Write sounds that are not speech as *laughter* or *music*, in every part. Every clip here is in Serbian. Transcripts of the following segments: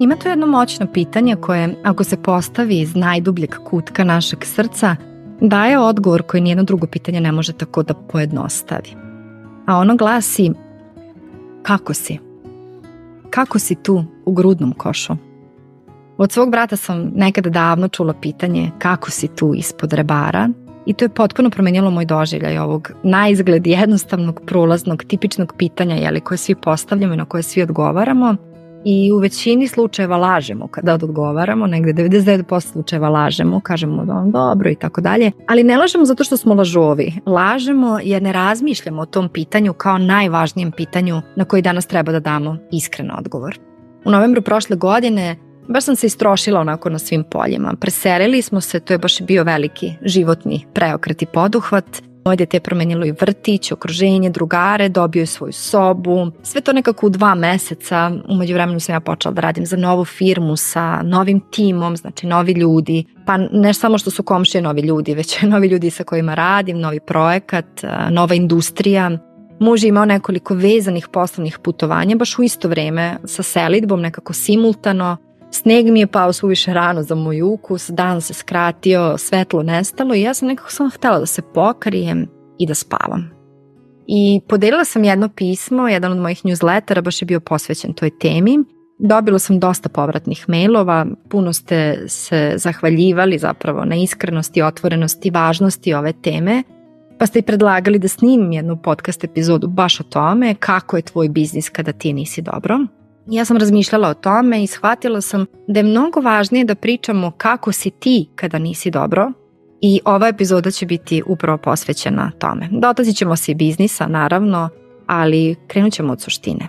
Ima to jedno moćno pitanje koje, ako se postavi iz najdubljeg kutka našeg srca, daje odgovor koji nijedno drugo pitanje ne može tako da pojednostavi. A ono glasi, kako si? Kako si tu u grudnom košu? Od svog brata sam nekada davno čula pitanje kako si tu ispod rebara i to je potpuno promenilo moj doživljaj ovog najizgled jednostavnog, prolaznog, tipičnog pitanja jeli, koje svi postavljamo i na koje svi odgovaramo – i u većini slučajeva lažemo kada odgovaramo, negde 99% slučajeva lažemo, kažemo da vam dobro i tako dalje, ali ne lažemo zato što smo lažovi, lažemo jer ne razmišljamo o tom pitanju kao najvažnijem pitanju na koji danas treba da damo iskren odgovor. U novembru prošle godine baš sam se istrošila onako na svim poljima. Preselili smo se, to je baš bio veliki životni preokret i poduhvat Moje dete je promenilo i vrtić, okruženje, drugare, dobio je svoju sobu. Sve to nekako u dva meseca. Umeđu vremenu sam ja počela da radim za novu firmu sa novim timom, znači novi ljudi. Pa ne samo što su komšije novi ljudi, već *laughs* novi ljudi sa kojima radim, novi projekat, nova industrija. Muž je imao nekoliko vezanih poslovnih putovanja baš u isto vreme sa selitbom, nekako simultano. Sneg mi je pao suviše rano za moj ukus, dan se skratio, svetlo nestalo i ja sam nekako samo htela da se pokrijem i da spavam. I podelila sam jedno pismo, jedan od mojih newslettera baš je bio posvećen toj temi. Dobila sam dosta povratnih mailova, puno ste se zahvaljivali zapravo na iskrenosti, otvorenosti, važnosti ove teme, pa ste i predlagali da snimim jednu podcast epizodu baš o tome kako je tvoj biznis kada ti nisi dobro. Ja sam razmišljala o tome i shvatila sam da je mnogo važnije da pričamo kako si ti kada nisi dobro i ova epizoda će biti upravo posvećena tome. Dotaći ćemo se i biznisa, naravno, ali krenut ćemo od suštine.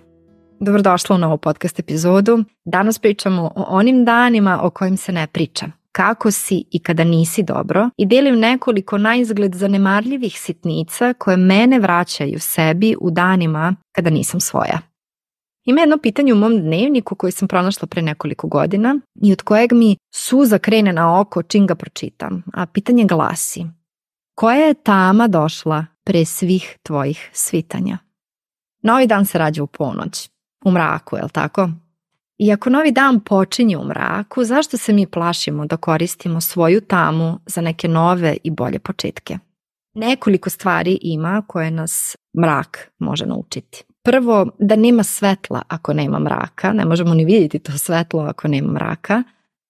Dobrodošla u novu podcast epizodu. Danas pričamo o onim danima o kojim se ne priča. Kako si i kada nisi dobro i delim nekoliko najizgled zanemarljivih sitnica koje mene vraćaju sebi u danima kada nisam svoja. Ima jedno pitanje u mom dnevniku koji sam pronašla pre nekoliko godina i od kojeg mi suza krene na oko čim ga pročitam, a pitanje glasi Koja je tama došla pre svih tvojih svitanja? Novi dan se rađa u ponoć, u mraku, je li tako? Iako novi dan počinje u mraku, zašto se mi plašimo da koristimo svoju tamu za neke nove i bolje početke? Nekoliko stvari ima koje nas mrak može naučiti prvo da nema svetla ako nema mraka, ne možemo ni vidjeti to svetlo ako nema mraka,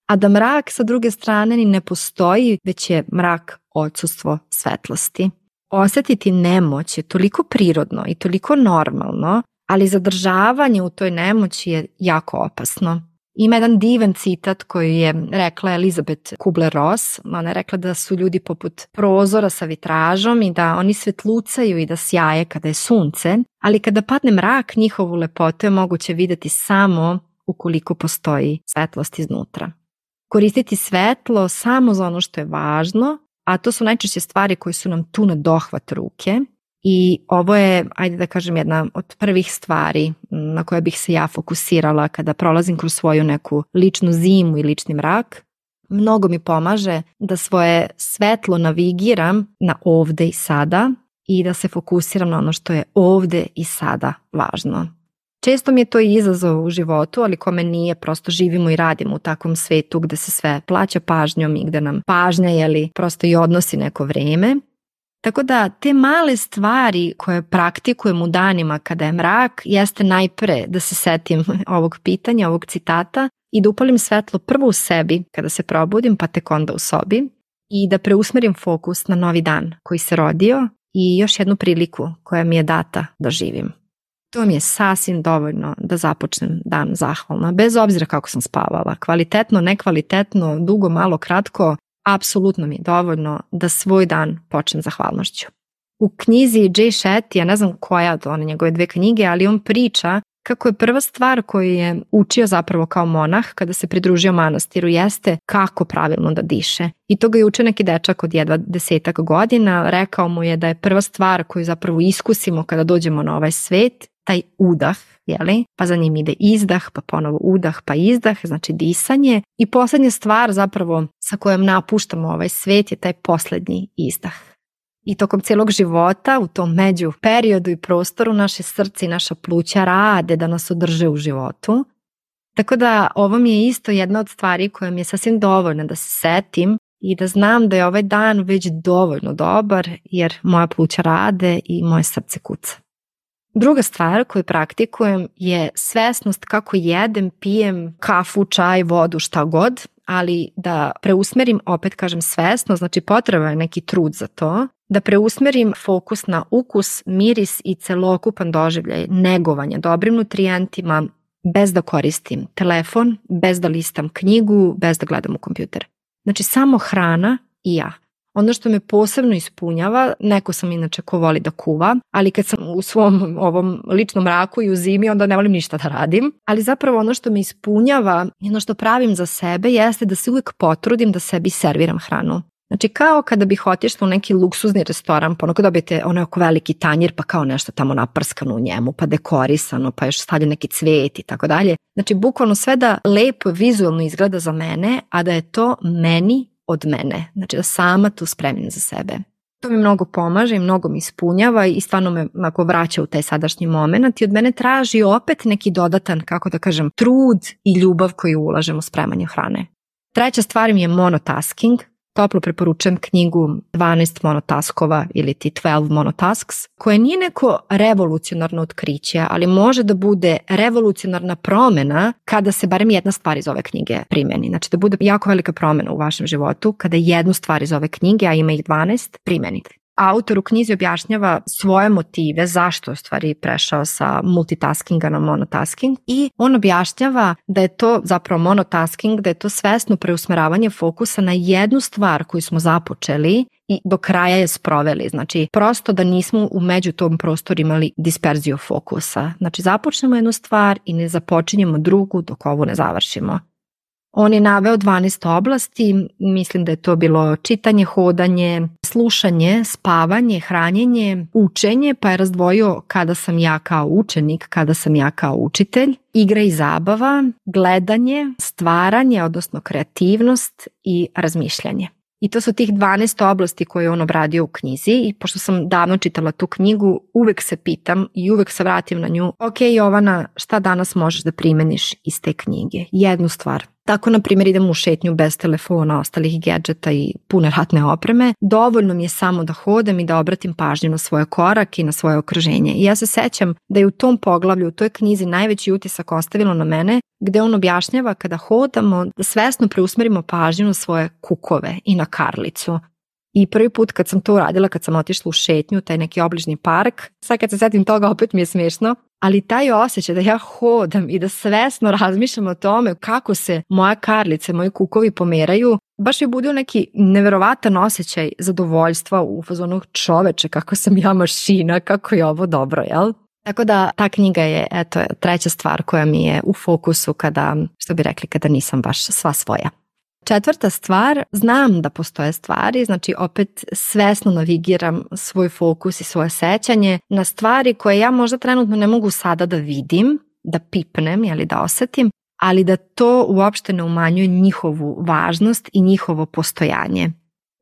a da mrak sa druge strane ni ne postoji, već je mrak odsustvo svetlosti. Osetiti nemoć je toliko prirodno i toliko normalno, ali zadržavanje u toj nemoći je jako opasno. Ima jedan divan citat koji je rekla Elizabeth Kubler-Ross. Ona je rekla da su ljudi poput prozora sa vitražom i da oni svetlucaju i da sjaje kada je sunce, ali kada padne mrak njihovu lepotu je moguće videti samo ukoliko postoji svetlost iznutra. Koristiti svetlo samo za ono što je važno, a to su najčešće stvari koje su nam tu na dohvat ruke, I ovo je, ajde da kažem, jedna od prvih stvari na koje bih se ja fokusirala kada prolazim kroz svoju neku ličnu zimu i lični mrak. Mnogo mi pomaže da svoje svetlo navigiram na ovde i sada i da se fokusiram na ono što je ovde i sada važno. Često mi je to i izazov u životu, ali kome nije, prosto živimo i radimo u takvom svetu gde se sve plaća pažnjom i gde nam pažnja je li prosto i odnosi neko vreme Tako da te male stvari koje praktikujem u danima kada je mrak jeste najpre da se setim *laughs* ovog pitanja, ovog citata i da upalim svetlo prvo u sebi kada se probudim pa tek onda u sobi i da preusmerim fokus na novi dan koji se rodio i još jednu priliku koja mi je data da živim. To mi je sasvim dovoljno da započnem dan zahvalna, bez obzira kako sam spavala, kvalitetno, nekvalitetno, dugo, malo, kratko, apsolutno mi je dovoljno da svoj dan počnem zahvalnošću. U knjizi Jay Shetty, ja ne znam koja od one njegove dve knjige, ali on priča kako je prva stvar koju je učio zapravo kao monah kada se pridružio manastiru jeste kako pravilno da diše. I to ga je učio neki dečak od jedva desetak godina, rekao mu je da je prva stvar koju zapravo iskusimo kada dođemo na ovaj svet taj udah, jeli? pa za njim ide izdah, pa ponovo udah, pa izdah, znači disanje. I poslednja stvar zapravo sa kojom napuštamo ovaj svet je taj poslednji izdah. I tokom celog života u tom među periodu i prostoru naše srce i naša pluća rade da nas održe u životu. Tako da ovo mi je isto jedna od stvari koja mi je sasvim dovoljna da se setim i da znam da je ovaj dan već dovoljno dobar jer moja pluća rade i moje srce kuca. Druga stvar koju praktikujem je svesnost kako jedem, pijem kafu, čaj, vodu, šta god ali da preusmerim, opet kažem svesno, znači potreba je neki trud za to, da preusmerim fokus na ukus, miris i celokupan doživljaj negovanja dobrim nutrijentima bez da koristim telefon, bez da listam knjigu, bez da gledam u kompjuter. Znači samo hrana i ja. Ono što me posebno ispunjava, neko sam inače ko voli da kuva, ali kad sam u svom ovom ličnom mraku i u zimi, onda ne volim ništa da radim. Ali zapravo ono što me ispunjava, jedno što pravim za sebe, jeste da se uvek potrudim da sebi serviram hranu. Znači kao kada bih otišla u neki luksuzni restoran, pa ono kad dobijete onaj oko veliki tanjir, pa kao nešto tamo naprskano u njemu, pa dekorisano, pa još stavlja neki cvet i tako dalje. Znači bukvalno sve da lepo vizualno izgleda za mene, a da je to meni od mene. Znači da sama tu spremim za sebe. To mi mnogo pomaže i mnogo mi ispunjava i stvarno me ako vraća u taj sadašnji moment i od mene traži opet neki dodatan, kako da kažem, trud i ljubav koju ulažem u spremanje hrane. Treća stvar mi je monotasking, toplo preporučujem knjigu 12 monotaskova ili ti 12 monotasks, koja nije neko revolucionarno otkriće, ali može da bude revolucionarna promena kada se barem jedna stvar iz ove knjige primeni. Znači da bude jako velika promena u vašem životu kada jednu stvar iz ove knjige, a ima ih 12, primenite autor u knjizi objašnjava svoje motive zašto u stvari prešao sa multitaskinga na monotasking i on objašnjava da je to zapravo monotasking, da je to svesno preusmeravanje fokusa na jednu stvar koju smo započeli i do kraja je sproveli. Znači, prosto da nismo u među tom prostoru imali disperziju fokusa. Znači, započnemo jednu stvar i ne započinjemo drugu dok ovu ne završimo. On je naveo 12 oblasti, mislim da je to bilo čitanje, hodanje, slušanje, spavanje, hranjenje, učenje, pa je razdvojio kada sam ja kao učenik, kada sam ja kao učitelj, igra i zabava, gledanje, stvaranje, odnosno kreativnost i razmišljanje. I to su tih 12 oblasti koje je on obradio u knjizi i pošto sam davno čitala tu knjigu, uvek se pitam i uvek se vratim na nju, ok Jovana, šta danas možeš da primeniš iz te knjige? Jednu stvar, Tako, na primjer, idem u šetnju bez telefona, ostalih gadžeta i pune ratne opreme. Dovoljno mi je samo da hodam i da obratim pažnju na svoje korake i na svoje okruženje. I ja se sećam da je u tom poglavlju, u toj knjizi najveći utisak ostavilo na mene, gde on objašnjava kada hodamo da svesno preusmerimo pažnju na svoje kukove i na karlicu, I prvi put kad sam to uradila, kad sam otišla u šetnju, taj neki obližnji park, sad kad se setim toga opet mi je smiješno, ali taj osjećaj da ja hodam i da svesno razmišljam o tome kako se moja karlice, moji kukovi pomeraju, baš je budio neki neverovatan osjećaj zadovoljstva u fazonu čoveče, kako sam ja mašina, kako je ovo dobro, jel? Tako da ta knjiga je eto treća stvar koja mi je u fokusu kada, što bi rekli, kada nisam baš sva svoja. Četvrta stvar, znam da postoje stvari, znači opet svesno navigiram svoj fokus i svoje sećanje na stvari koje ja možda trenutno ne mogu sada da vidim, da pipnem, jeli, da osetim, ali da to uopšte ne umanjuje njihovu važnost i njihovo postojanje.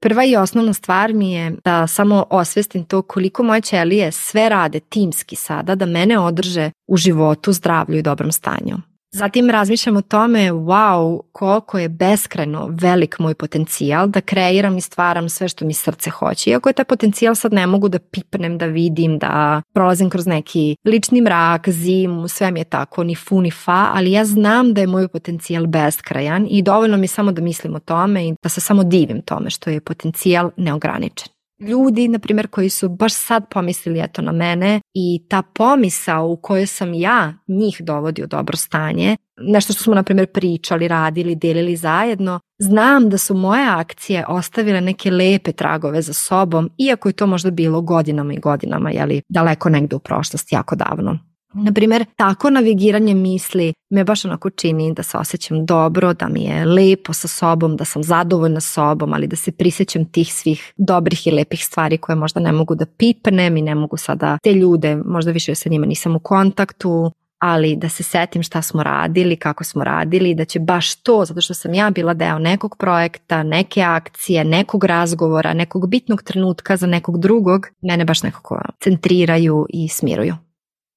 Prva i osnovna stvar mi je da samo osvestim to koliko moje ćelije sve rade timski sada da mene održe u životu, zdravlju i dobrom stanju. Zatim razmišljam o tome, wow, koliko je beskrajno velik moj potencijal da kreiram i stvaram sve što mi srce hoće. Iako je taj potencijal sad ne mogu da pipnem, da vidim, da prolazim kroz neki lični mrak, zimu, sve mi je tako, ni fu ni fa, ali ja znam da je moj potencijal beskrajan i dovoljno mi je samo da mislim o tome i da se samo divim tome što je potencijal neograničen ljudi, na primjer, koji su baš sad pomislili eto na mene i ta pomisao u kojoj sam ja njih dovodi u dobro stanje, nešto što smo, na primjer, pričali, radili, delili zajedno, znam da su moje akcije ostavile neke lepe tragove za sobom, iako je to možda bilo godinama i godinama, jeli, daleko negde u prošlosti, jako davno. Naprimjer, tako navigiranje misli me baš onako čini da se osjećam dobro, da mi je lepo sa sobom, da sam zadovoljna sobom, ali da se prisjećam tih svih dobrih i lepih stvari koje možda ne mogu da pipnem i ne mogu sada te ljude, možda više sa njima nisam u kontaktu, ali da se setim šta smo radili, kako smo radili, da će baš to, zato što sam ja bila deo nekog projekta, neke akcije, nekog razgovora, nekog bitnog trenutka za nekog drugog, mene baš nekako centriraju i smiruju.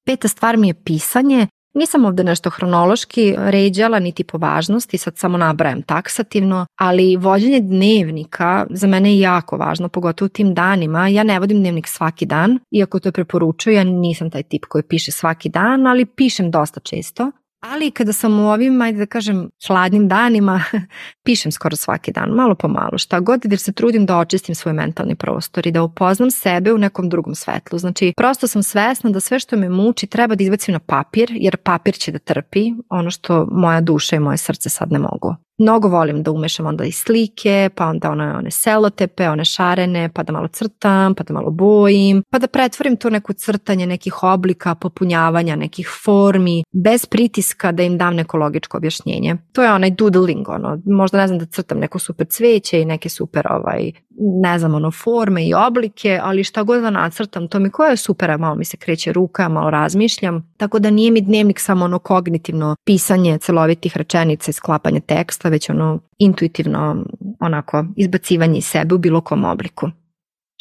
Peta stvar mi je pisanje. Nisam ovde nešto hronološki ređala niti po važnosti, sad samo nabrajam taksativno, ali vođenje dnevnika za mene je jako važno, pogotovo u tim danima. Ja ne vodim dnevnik svaki dan, iako to preporučuju, ja nisam taj tip koji piše svaki dan, ali pišem dosta često. Ali kada sam u ovim, ajde da kažem, hladnim danima, *laughs* pišem skoro svaki dan, malo po malo, šta god, jer se trudim da očistim svoj mentalni prostor i da upoznam sebe u nekom drugom svetlu. Znači, prosto sam svesna da sve što me muči treba da izbacim na papir, jer papir će da trpi ono što moja duša i moje srce sad ne mogu. Mnogo volim da umešam onda i slike, pa onda one, one selotepe, one šarene, pa da malo crtam, pa da malo bojim, pa da pretvorim to neko crtanje nekih oblika, popunjavanja nekih formi, bez pritiska da im dam neko logičko objašnjenje. To je onaj doodling, ono, možda ne znam da crtam neko super cveće i neke super ovaj, ne znam, ono, forme i oblike, ali šta god da nacrtam, to mi koja je super, malo mi se kreće ruka, malo razmišljam, tako da nije mi dnevnik samo ono kognitivno pisanje celovitih rečenica i sklapanje teksta, već ono intuitivno onako izbacivanje iz sebe u bilo kom obliku.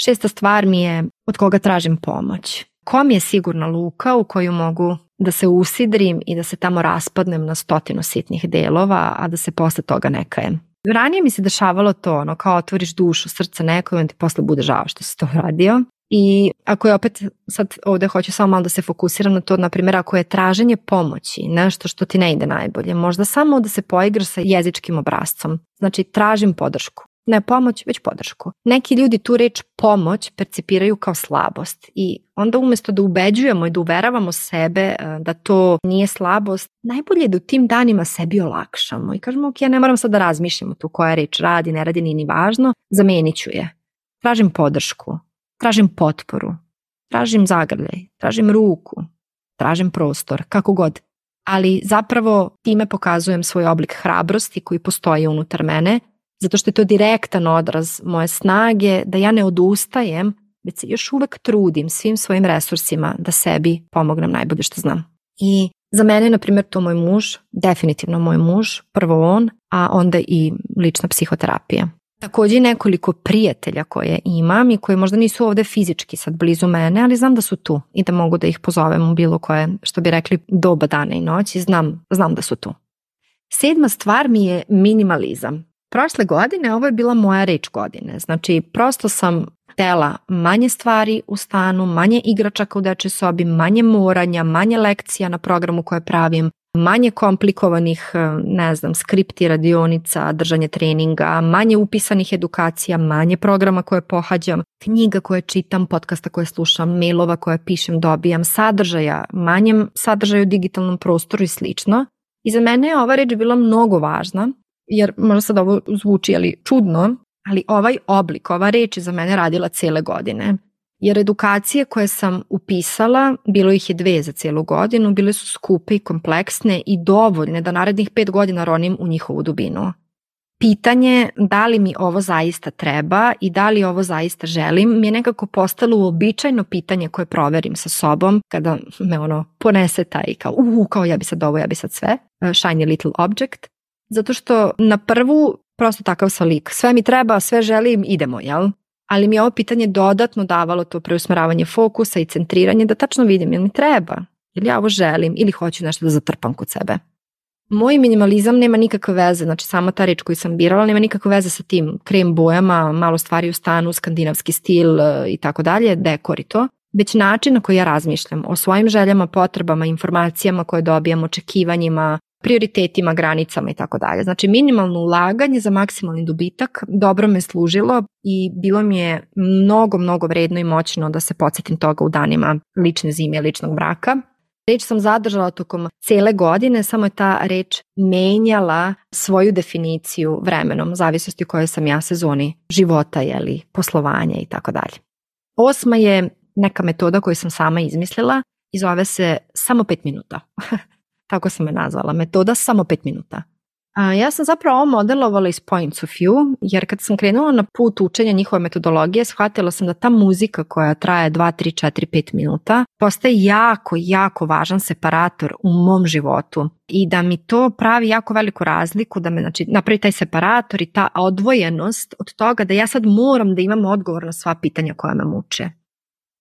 Šesta stvar mi je od koga tražim pomoć. Kom je sigurna luka u koju mogu da se usidrim i da se tamo raspadnem na stotinu sitnih delova, a da se posle toga ne Ranije mi se dešavalo to, ono, kao otvoriš dušu, srce nekom, ti posle bude žao što si to radio. I ako je opet, sad ovde hoću samo malo da se fokusiram na to, na primjer, ako je traženje pomoći, nešto što ti ne ide najbolje, možda samo da se poigraš sa jezičkim obrazcom. Znači, tražim podršku ne pomoć, već podršku. Neki ljudi tu reč pomoć percipiraju kao slabost i onda umesto da ubeđujemo i da uveravamo sebe e, da to nije slabost, najbolje je da u tim danima sebi olakšamo i kažemo ok, ja ne moram sad da razmišljam tu koja reč radi, ne radi, nije ni važno, zamenit ću je. Tražim podršku, tražim potporu, tražim zagrljaj, tražim ruku, tražim prostor, kako god. Ali zapravo time pokazujem svoj oblik hrabrosti koji postoji unutar mene zato što je to direktan odraz moje snage, da ja ne odustajem, već se još uvek trudim svim svojim resursima da sebi pomognem najbolje što znam. I za mene na primjer, to moj muž, definitivno moj muž, prvo on, a onda i lična psihoterapija. Također nekoliko prijatelja koje imam i koji možda nisu ovde fizički sad blizu mene, ali znam da su tu i da mogu da ih pozovem u bilo koje, što bi rekli, doba dana i noći, znam, znam da su tu. Sedma stvar mi je minimalizam. Prošle godine ovo je bila moja reč godine. Znači, prosto sam tela manje stvari u stanu, manje igračaka u dečoj sobi, manje moranja, manje lekcija na programu koje pravim, manje komplikovanih, eh, ne znam, skripti, radionica, držanje treninga, manje upisanih edukacija, manje programa koje pohađam, knjiga koje čitam, podcasta koje slušam, mailova koje pišem, dobijam, sadržaja, manjem sadržaju u digitalnom prostoru i slično. I za mene je ova reč bila mnogo važna jer možda sad ovo zvuči ali čudno, ali ovaj oblik, ova reč je za mene radila cele godine. Jer edukacije koje sam upisala, bilo ih je dve za celu godinu, bile su skupe i kompleksne i dovoljne da narednih pet godina ronim u njihovu dubinu. Pitanje da li mi ovo zaista treba i da li ovo zaista želim mi je nekako postalo uobičajno pitanje koje proverim sa sobom kada me ono ponese taj kao u, kao ja bi sad ovo, ja bi sad sve, shiny little object. Zato što na prvu prosto takav sa lik. Sve mi treba, sve želim, idemo, jel? Ali mi je ovo pitanje dodatno davalo to preusmeravanje fokusa i centriranje da tačno vidim jel mi treba, ili ja ovo želim, ili hoću nešto da zatrpam kod sebe. Moj minimalizam nema nikakve veze, znači sama ta reč koju sam birala nema nikakve veze sa tim krem bojama, malo stvari u stanu, skandinavski stil e, i tako dalje, dekor i to, već način na koji ja razmišljam o svojim željama, potrebama, informacijama koje dobijam, očekivanjima, prioritetima, granicama i tako dalje. Znači minimalno ulaganje za maksimalni dobitak dobro me služilo i bilo mi je mnogo, mnogo vredno i moćno da se podsjetim toga u danima lične zime, ličnog braka. Reč sam zadržala tokom cele godine, samo je ta reč menjala svoju definiciju vremenom, u zavisnosti u kojoj sam ja sezoni života, jeli, poslovanja i tako dalje. Osma je neka metoda koju sam sama izmislila i zove se samo pet minuta. *laughs* kako sam je nazvala. Metoda samo 5 minuta. A ja sam zapravo ovo modelovala iz Points of View, jer kad sam krenula na put učenja njihove metodologije, shvatila sam da ta muzika koja traje 2, 3, 4, 5 minuta postaje jako, jako važan separator u mom životu i da mi to pravi jako veliku razliku, da me znači, napravi taj separator i ta odvojenost od toga da ja sad moram da imam odgovor na sva pitanja koja me muče.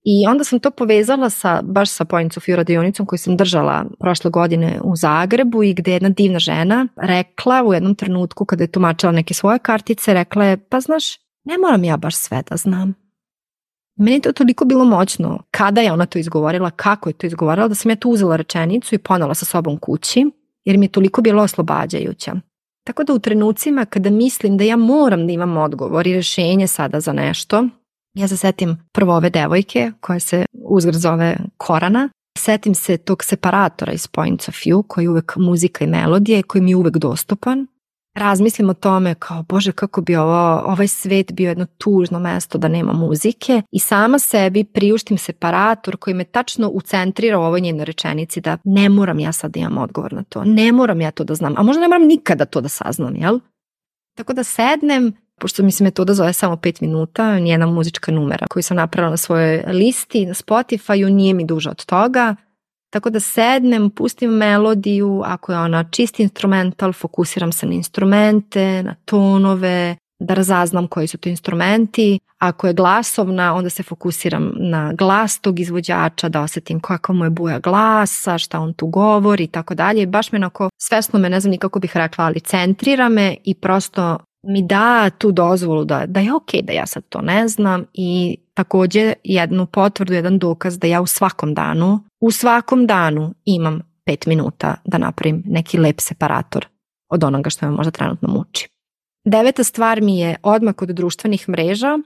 I onda sam to povezala sa, baš sa Points of radionicom koju sam držala prošle godine u Zagrebu i gde je jedna divna žena rekla u jednom trenutku kada je tumačila neke svoje kartice, rekla je pa znaš, ne moram ja baš sve da znam. Meni je to toliko bilo moćno kada je ona to izgovorila, kako je to izgovorila, da sam ja tu uzela rečenicu i ponala sa sobom kući, jer mi je toliko bilo oslobađajuća. Tako da u trenucima kada mislim da ja moram da imam odgovor i rešenje sada za nešto, Ja se setim prvo ove devojke koja se uzgred zove Korana, Setim se tog separatora iz Points of View koji je uvek muzika i melodije koji mi je uvek dostupan. Razmislim o tome kao bože kako bi ovo, ovaj svet bio jedno tužno mesto da nema muzike i sama sebi priuštim separator koji me tačno ucentrira u ovoj njenoj rečenici da ne moram ja sad da imam odgovor na to, ne moram ja to da znam, a možda ne moram nikada to da saznam, jel? Tako da sednem, pošto mi se metoda zove samo 5 minuta, nijedna muzička numera koju sam napravila na svojoj listi, na Spotify-u, nije mi duža od toga. Tako da sednem, pustim melodiju, ako je ona čist instrumental, fokusiram se na instrumente, na tonove, da razaznam koji su to instrumenti. Ako je glasovna, onda se fokusiram na glas tog izvođača, da osetim kakva mu je boja glasa, šta on tu govori i tako dalje. Baš me onako, svesno me, ne znam nikako bih rekla, ali centrira me i prosto mi da tu dozvolu da, da je ok da ja sad to ne znam i takođe jednu potvrdu, jedan dokaz da ja u svakom danu, u svakom danu imam pet minuta da napravim neki lep separator od onoga što me možda trenutno muči. Deveta stvar mi je odmak od društvenih mreža.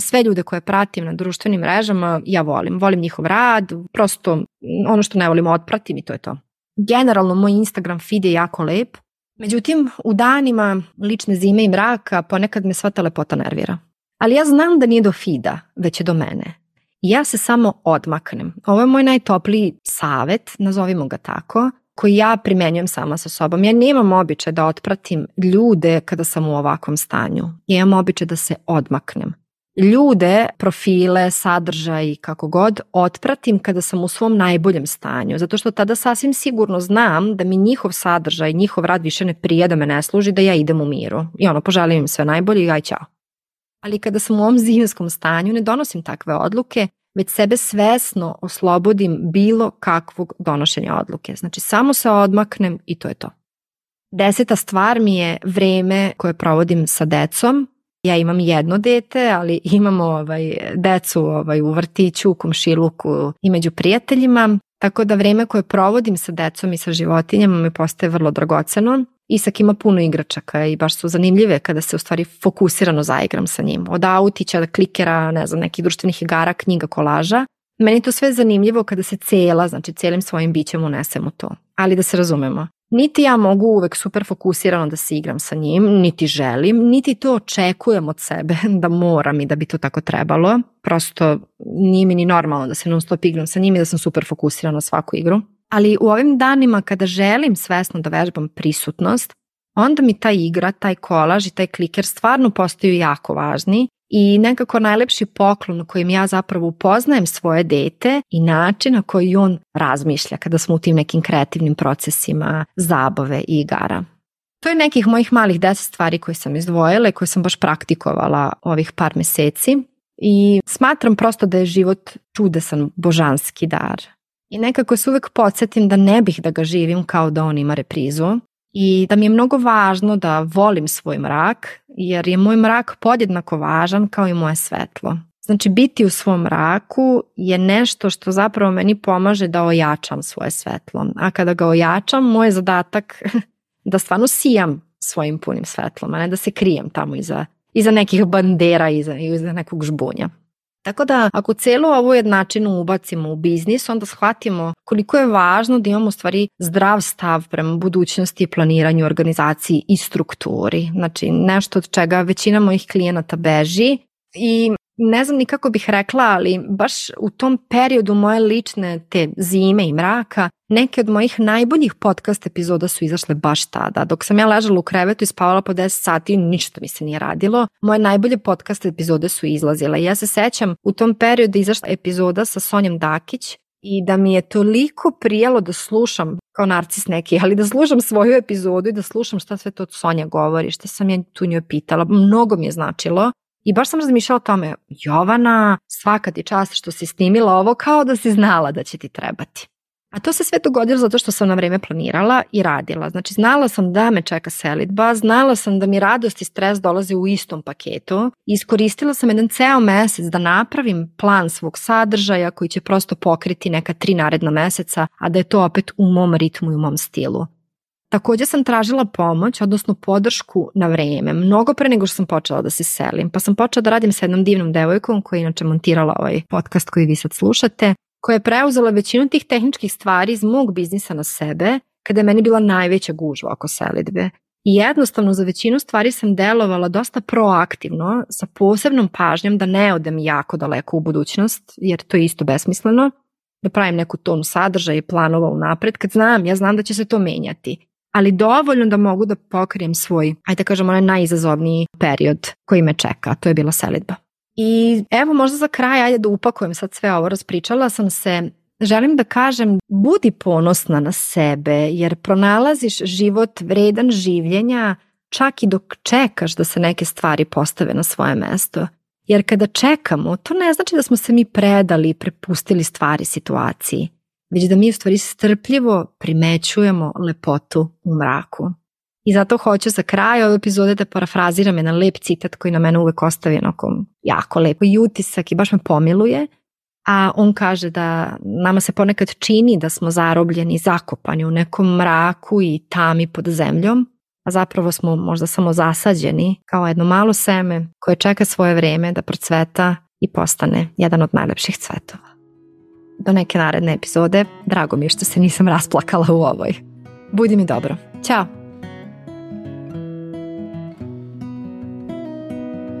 Sve ljude koje pratim na društvenim mrežama ja volim. Volim njihov rad, prosto ono što ne volim otpratim i to je to. Generalno moj Instagram feed je jako lep Međutim, u danima lične zime i mraka ponekad me sva ta lepota nervira. Ali ja znam da nije do Fida, već je do mene. Ja se samo odmaknem. Ovo je moj najtopliji savet, nazovimo ga tako, koji ja primenjujem sama sa sobom. Ja nemam običaj da otpratim ljude kada sam u ovakvom stanju. Ja imam običaj da se odmaknem ljude, profile, sadržaj i kako god otpratim kada sam u svom najboljem stanju. Zato što tada sasvim sigurno znam da mi njihov sadržaj, njihov rad više ne prije, da me ne služi, da ja idem u miru. I ono, poželim im sve najbolje i aj ćao. Ali kada sam u ovom zimskom stanju ne donosim takve odluke, već sebe svesno oslobodim bilo kakvog donošenja odluke. Znači samo se odmaknem i to je to. Deseta stvar mi je vreme koje provodim sa decom, ja imam jedno dete, ali imamo ovaj, decu ovaj, u vrtiću, u komšiluku i među prijateljima. Tako da vreme koje provodim sa decom i sa životinjama mi postaje vrlo dragoceno. Isak ima puno igračaka i baš su zanimljive kada se u stvari fokusirano zaigram sa njim. Od autića, klikera, ne znam, nekih društvenih igara, knjiga, kolaža. Meni to sve je zanimljivo kada se cela, znači celim svojim bićem unesem u to. Ali da se razumemo, niti ja mogu uvek super fokusirano da se igram sa njim, niti želim, niti to očekujem od sebe *laughs* da moram i da bi to tako trebalo. Prosto nije mi ni normalno da se non stop igram sa njim i da sam super fokusirana na svaku igru. Ali u ovim danima kada želim svesno da vežbam prisutnost, onda mi ta igra, taj kolaž i taj kliker stvarno postaju jako važni I nekako najlepši poklon kojim ja zapravo upoznajem svoje dete i način na koji on razmišlja kada smo u tim nekim kreativnim procesima zabave i igara. To je nekih mojih malih deset stvari koje sam izdvojila i koje sam baš praktikovala ovih par meseci. I smatram prosto da je život čudesan božanski dar. I nekako se uvek podsjetim da ne bih da ga živim kao da on ima reprizu, i da mi je mnogo važno da volim svoj mrak, jer je moj mrak podjednako važan kao i moje svetlo. Znači biti u svom mraku je nešto što zapravo meni pomaže da ojačam svoje svetlo. A kada ga ojačam, moj je zadatak *laughs* da stvarno sijam svojim punim svetlom, a ne da se krijem tamo iza, iza nekih bandera, iza, iza nekog žbunja. Tako da ako celo ovu jednačinu ubacimo u biznis, onda shvatimo koliko je važno da imamo stvari zdrav stav prema budućnosti, planiranju, organizaciji i strukturi. Znači nešto od čega većina mojih klijenata beži i ne znam ni kako bih rekla, ali baš u tom periodu moje lične te zime i mraka, neke od mojih najboljih podcast epizoda su izašle baš tada. Dok sam ja ležala u krevetu i spavala po 10 sati, ništa mi se nije radilo. Moje najbolje podcast epizode su izlazile. Ja se sećam u tom periodu izašla epizoda sa Sonjom Dakić i da mi je toliko prijalo da slušam kao narcis neki, *laughs* ali da slušam svoju epizodu i da slušam šta sve to Sonja govori, šta sam ja tu nju pitala. Mnogo mi je značilo I baš sam razmišljala o tome, Jovana, svaka ti čast što si snimila ovo kao da si znala da će ti trebati. A to se sve dogodilo zato što sam na vreme planirala i radila. Znači, znala sam da me čeka selitba, znala sam da mi radost i stres dolaze u istom paketu. Iskoristila sam jedan ceo mesec da napravim plan svog sadržaja koji će prosto pokriti neka tri naredna meseca, a da je to opet u mom ritmu i u mom stilu. Takođe sam tražila pomoć, odnosno podršku na vreme, mnogo pre nego što sam počela da se selim, pa sam počela da radim sa jednom divnom devojkom koja je inače montirala ovaj podcast koji vi sad slušate, koja je preuzela većinu tih tehničkih stvari iz mog biznisa na sebe, kada je meni bila najveća gužva oko selitbe. I jednostavno za većinu stvari sam delovala dosta proaktivno, sa posebnom pažnjom da ne odem jako daleko u budućnost, jer to je isto besmisleno, da pravim neku tonu sadržaja i planova u napred, kad znam, ja znam da će se to menjati ali dovoljno da mogu da pokrijem svoj, ajde da kažem, onaj najizazovniji period koji me čeka, to je bila selitba. I evo možda za kraj, ajde da upakujem sad sve ovo, raspričala sam se Želim da kažem, budi ponosna na sebe jer pronalaziš život vredan življenja čak i dok čekaš da se neke stvari postave na svoje mesto. Jer kada čekamo, to ne znači da smo se mi predali i prepustili stvari situaciji već da mi u stvari strpljivo primećujemo lepotu u mraku. I zato hoću za kraj ove epizode da parafraziram jedan lep citat koji na mene uvek ostavi onako jako lepo i utisak i baš me pomiluje. A on kaže da nama se ponekad čini da smo zarobljeni zakopani u nekom mraku i tami pod zemljom, a zapravo smo možda samo zasađeni kao jedno malo seme koje čeka svoje vreme da procveta i postane jedan od najlepših cvetova do neke naredne epizode. Drago mi je što se nisam rasplakala u ovoj. Budi mi dobro. Ćao!